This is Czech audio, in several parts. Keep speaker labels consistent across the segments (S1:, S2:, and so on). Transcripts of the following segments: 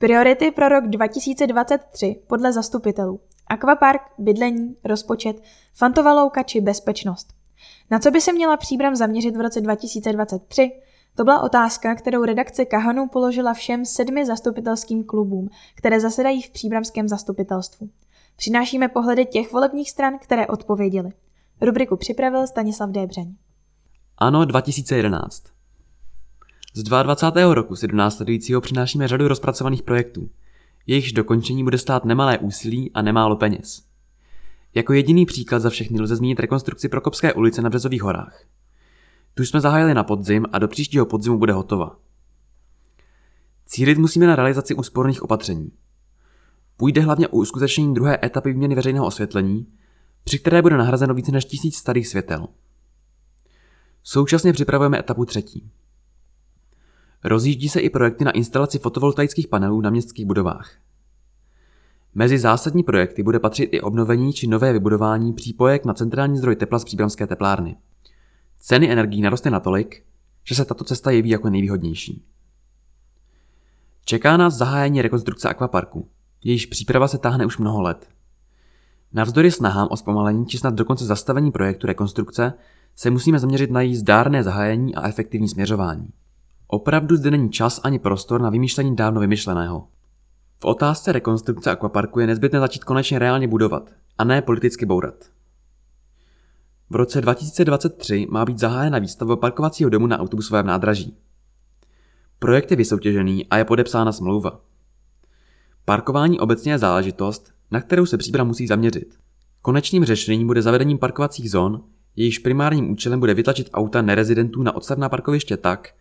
S1: Priority pro rok 2023 podle zastupitelů. Aquapark, bydlení, rozpočet, fantová louka či bezpečnost. Na co by se měla příbram zaměřit v roce 2023? To byla otázka, kterou redakce Kahanu položila všem sedmi zastupitelským klubům, které zasedají v příbramském zastupitelstvu. Přinášíme pohledy těch volebních stran, které odpověděly. Rubriku připravil Stanislav Débřeň.
S2: Ano 2011. Z 22. roku 17. přinášíme řadu rozpracovaných projektů. Jejichž dokončení bude stát nemalé úsilí a nemálo peněz. Jako jediný příklad za všechny lze zmínit rekonstrukci Prokopské ulice na Březových horách. Tu jsme zahájili na podzim a do příštího podzimu bude hotova. Cílit musíme na realizaci úsporných opatření. Půjde hlavně o uskutečnění druhé etapy výměny veřejného osvětlení, při které bude nahrazeno více než tisíc starých světel. Současně připravujeme etapu třetí. Rozjíždí se i projekty na instalaci fotovoltaických panelů na městských budovách. Mezi zásadní projekty bude patřit i obnovení či nové vybudování přípojek na centrální zdroj tepla z příbramské teplárny. Ceny energií narostly natolik, že se tato cesta jeví jako nejvýhodnější. Čeká nás zahájení rekonstrukce akvaparku. Jejíž příprava se táhne už mnoho let. Navzdory snahám o zpomalení či snad dokonce zastavení projektu rekonstrukce se musíme zaměřit na její zdárné zahájení a efektivní směřování. Opravdu zde není čas ani prostor na vymýšlení dávno vymyšleného. V otázce rekonstrukce akvaparku je nezbytné začít konečně reálně budovat, a ne politicky bourat. V roce 2023 má být zahájena výstavba parkovacího domu na autobusovém nádraží. Projekt je vysoutěžený a je podepsána smlouva. Parkování obecně je záležitost, na kterou se příbram musí zaměřit. Konečným řešením bude zavedením parkovacích zón, jejichž primárním účelem bude vytlačit auta nerezidentů na odstavná parkoviště tak,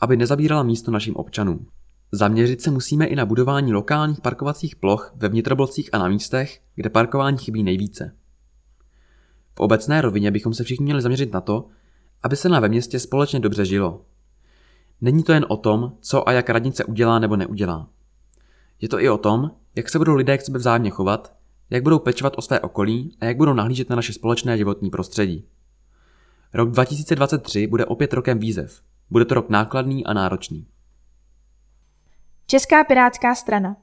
S2: aby nezabírala místo našim občanům. Zaměřit se musíme i na budování lokálních parkovacích ploch ve vnitroblocích a na místech, kde parkování chybí nejvíce. V obecné rovině bychom se všichni měli zaměřit na to, aby se nám ve městě společně dobře žilo. Není to jen o tom, co a jak radnice udělá nebo neudělá. Je to i o tom, jak se budou lidé k sobě vzájemně chovat, jak budou pečovat o své okolí a jak budou nahlížet na naše společné životní prostředí. Rok 2023 bude opět rokem výzev. Bude to rok nákladný a náročný.
S1: Česká pirátská strana.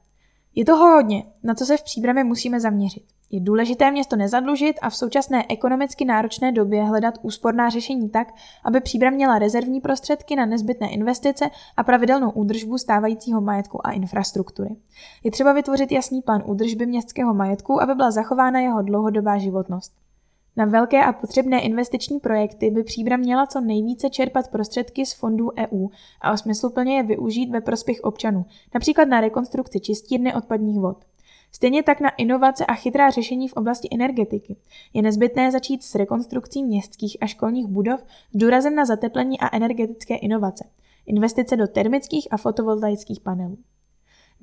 S1: Je toho hodně, na co se v příbrami musíme zaměřit. Je důležité město nezadlužit a v současné ekonomicky náročné době hledat úsporná řešení tak, aby příbram měla rezervní prostředky na nezbytné investice a pravidelnou údržbu stávajícího majetku a infrastruktury. Je třeba vytvořit jasný plán údržby městského majetku, aby byla zachována jeho dlouhodobá životnost. Na velké a potřebné investiční projekty by Příbram měla co nejvíce čerpat prostředky z fondů EU a smysluplně je využít ve prospěch občanů, například na rekonstrukci čistírny odpadních vod. Stejně tak na inovace a chytrá řešení v oblasti energetiky. Je nezbytné začít s rekonstrukcí městských a školních budov s důrazem na zateplení a energetické inovace, investice do termických a fotovoltaických panelů.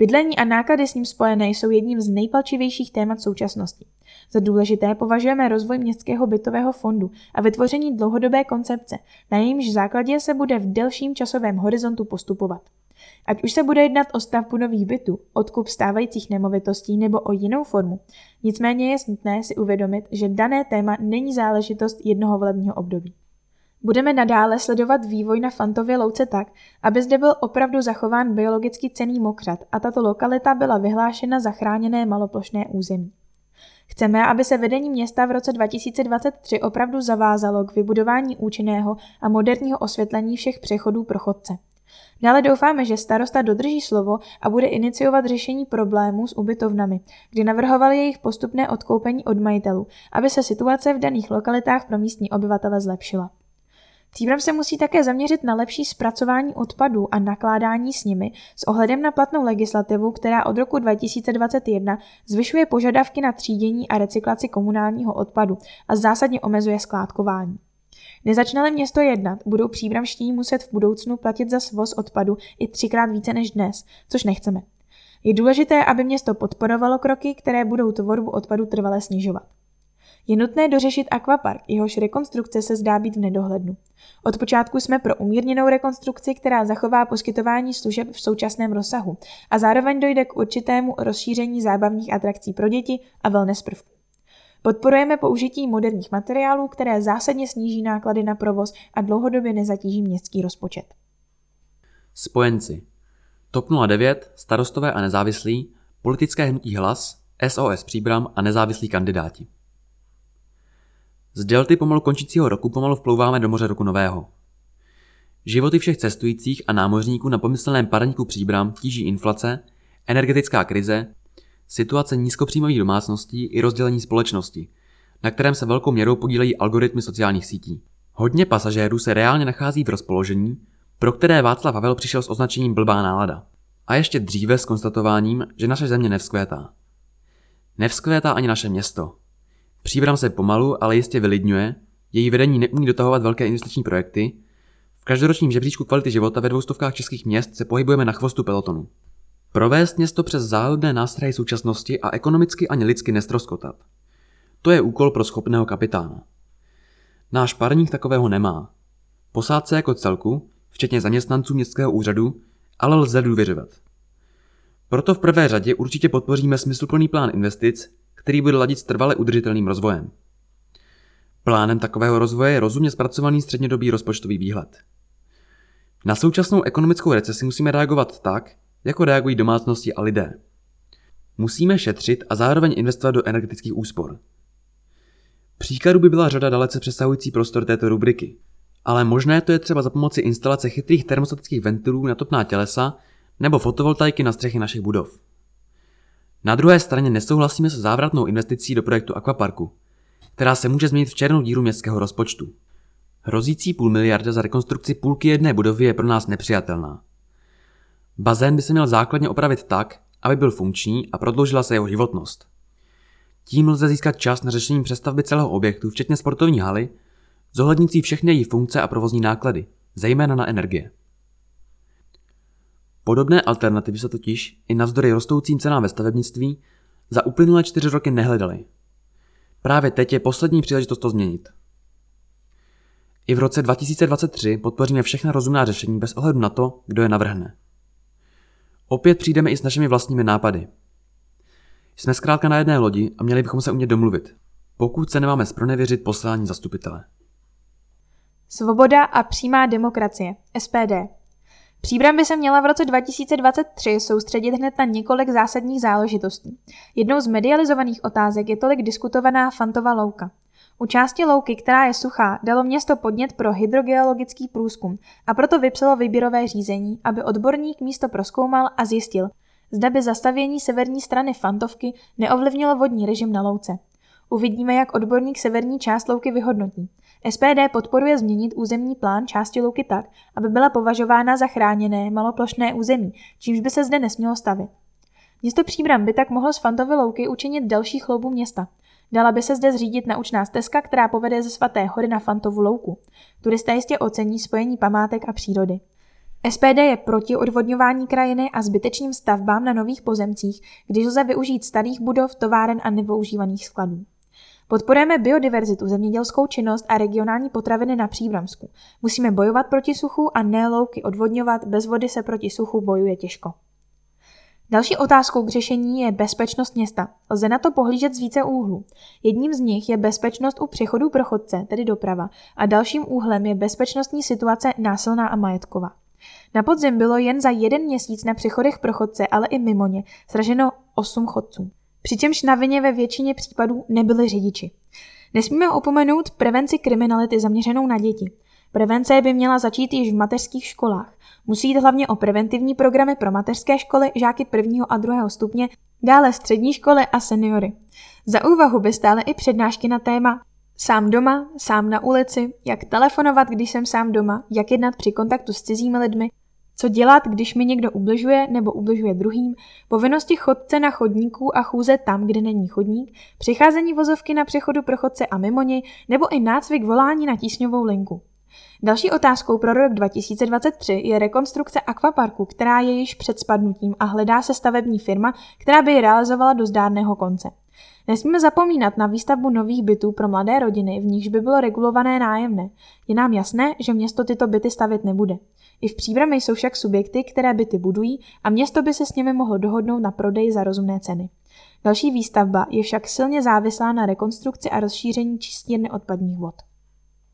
S1: Bydlení a náklady s ním spojené jsou jedním z nejpalčivějších témat současnosti. Za důležité považujeme rozvoj městského bytového fondu a vytvoření dlouhodobé koncepce, na jejímž základě se bude v delším časovém horizontu postupovat. Ať už se bude jednat o stavbu nových bytů, odkup stávajících nemovitostí nebo o jinou formu. Nicméně je nutné si uvědomit, že dané téma není záležitost jednoho volebního období. Budeme nadále sledovat vývoj na Fantově louce tak, aby zde byl opravdu zachován biologicky cený mokřad a tato lokalita byla vyhlášena za chráněné maloplošné území. Chceme, aby se vedení města v roce 2023 opravdu zavázalo k vybudování účinného a moderního osvětlení všech přechodů pro chodce. Dále doufáme, že starosta dodrží slovo a bude iniciovat řešení problémů s ubytovnami, kdy navrhovali jejich postupné odkoupení od majitelů, aby se situace v daných lokalitách pro místní obyvatele zlepšila. Příbram se musí také zaměřit na lepší zpracování odpadů a nakládání s nimi s ohledem na platnou legislativu, která od roku 2021 zvyšuje požadavky na třídění a recyklaci komunálního odpadu a zásadně omezuje skládkování. Nezačne město jednat, budou příbramští muset v budoucnu platit za svoz odpadu i třikrát více než dnes, což nechceme. Je důležité, aby město podporovalo kroky, které budou tvorbu odpadu trvale snižovat. Je nutné dořešit akvapark, jehož rekonstrukce se zdá být v nedohlednu. Od počátku jsme pro umírněnou rekonstrukci, která zachová poskytování služeb v současném rozsahu a zároveň dojde k určitému rozšíření zábavních atrakcí pro děti a wellness prvků. Podporujeme použití moderních materiálů, které zásadně sníží náklady na provoz a dlouhodobě nezatíží městský rozpočet.
S2: Spojenci. TOP 09, starostové a nezávislí, politické hnutí hlas, SOS Příbram a nezávislí kandidáti. Z delty pomalu končícího roku pomalu vplouváme do moře roku nového. Životy všech cestujících a námořníků na pomyslném parníku Příbram tíží inflace, energetická krize, situace nízkopříjmových domácností i rozdělení společnosti, na kterém se velkou měrou podílejí algoritmy sociálních sítí. Hodně pasažérů se reálně nachází v rozpoložení, pro které Václav Havel přišel s označením blbá nálada. A ještě dříve s konstatováním, že naše země nevzkvétá. Nevzkvétá ani naše město. Příbram se pomalu, ale jistě vylidňuje, její vedení neumí dotahovat velké investiční projekty, v každoročním žebříčku kvality života ve dvoustovkách českých měst se pohybujeme na chvostu pelotonu. Provést město přes záhodné nástroje současnosti a ekonomicky ani lidsky nestroskotat. To je úkol pro schopného kapitána. Náš parník takového nemá. Posádce jako celku, včetně zaměstnanců městského úřadu, ale lze důvěřovat. Proto v prvé řadě určitě podpoříme smysluplný plán investic, který bude ladit s trvale udržitelným rozvojem. Plánem takového rozvoje je rozumně zpracovaný střednědobý rozpočtový výhled. Na současnou ekonomickou recesi musíme reagovat tak, jako reagují domácnosti a lidé. Musíme šetřit a zároveň investovat do energetických úspor. Příkladů by byla řada dalece přesahující prostor této rubriky, ale možné to je třeba za pomoci instalace chytrých termostatických ventilů na topná tělesa nebo fotovoltaiky na střechy našich budov. Na druhé straně nesouhlasíme se závratnou investicí do projektu Aquaparku, která se může změnit v černou díru městského rozpočtu. Hrozící půl miliarda za rekonstrukci půlky jedné budovy je pro nás nepřijatelná. Bazén by se měl základně opravit tak, aby byl funkční a prodloužila se jeho životnost. Tím lze získat čas na řešení přestavby celého objektu, včetně sportovní haly, zohlednící všechny její funkce a provozní náklady, zejména na energie. Podobné alternativy se totiž i navzdory rostoucím cenám ve stavebnictví za uplynulé čtyři roky nehledaly. Právě teď je poslední příležitost to změnit. I v roce 2023 podpoříme všechna rozumná řešení bez ohledu na to, kdo je navrhne. Opět přijdeme i s našimi vlastními nápady. Jsme zkrátka na jedné lodi a měli bychom se umět domluvit, pokud se nemáme spronevěřit poslání zastupitele.
S1: Svoboda a přímá demokracie, SPD. Příbram by se měla v roce 2023 soustředit hned na několik zásadních záležitostí. Jednou z medializovaných otázek je tolik diskutovaná Fantova louka. U části louky, která je suchá, dalo město podnět pro hydrogeologický průzkum a proto vypsalo výběrové řízení, aby odborník místo proskoumal a zjistil, zda by zastavění severní strany Fantovky neovlivnilo vodní režim na louce. Uvidíme, jak odborník severní část louky vyhodnotí. SPD podporuje změnit územní plán části louky tak, aby byla považována za chráněné maloplošné území, čímž by se zde nesmělo stavit. Město Příbram by tak mohlo z Fantovy louky učinit další chloubu města. Dala by se zde zřídit naučná stezka, která povede ze svaté hory na Fantovu louku. Turisté jistě ocení spojení památek a přírody. SPD je proti odvodňování krajiny a zbytečným stavbám na nových pozemcích, když lze využít starých budov, továren a nevyužívaných skladů. Podporujeme biodiverzitu, zemědělskou činnost a regionální potraviny na Příbramsku. Musíme bojovat proti suchu a ne louky odvodňovat, bez vody se proti suchu bojuje těžko. Další otázkou k řešení je bezpečnost města. Lze na to pohlížet z více úhlů. Jedním z nich je bezpečnost u přechodu pro chodce, tedy doprava, a dalším úhlem je bezpečnostní situace násilná a majetková. Na podzim bylo jen za jeden měsíc na přechodech pro chodce, ale i mimo ně, sraženo 8 chodců. Přičemž na vině ve většině případů nebyli řidiči. Nesmíme opomenout prevenci kriminality zaměřenou na děti. Prevence by měla začít již v mateřských školách. Musí jít hlavně o preventivní programy pro mateřské školy, žáky prvního a druhého stupně, dále střední školy a seniory. Za úvahu by stále i přednášky na téma Sám doma, sám na ulici, jak telefonovat, když jsem sám doma, jak jednat při kontaktu s cizími lidmi, co dělat, když mi někdo ubližuje nebo ubližuje druhým, povinnosti chodce na chodníku a chůze tam, kde není chodník, přicházení vozovky na přechodu pro chodce a mimo něj, nebo i nácvik volání na tísňovou linku. Další otázkou pro rok 2023 je rekonstrukce akvaparku, která je již před spadnutím a hledá se stavební firma, která by ji realizovala do zdárného konce. Nesmíme zapomínat na výstavbu nových bytů pro mladé rodiny, v nichž by bylo regulované nájemné. Je nám jasné, že město tyto byty stavit nebude. I v příbrami jsou však subjekty, které byty budují a město by se s nimi mohlo dohodnout na prodej za rozumné ceny. Další výstavba je však silně závislá na rekonstrukci a rozšíření čistírny odpadních vod.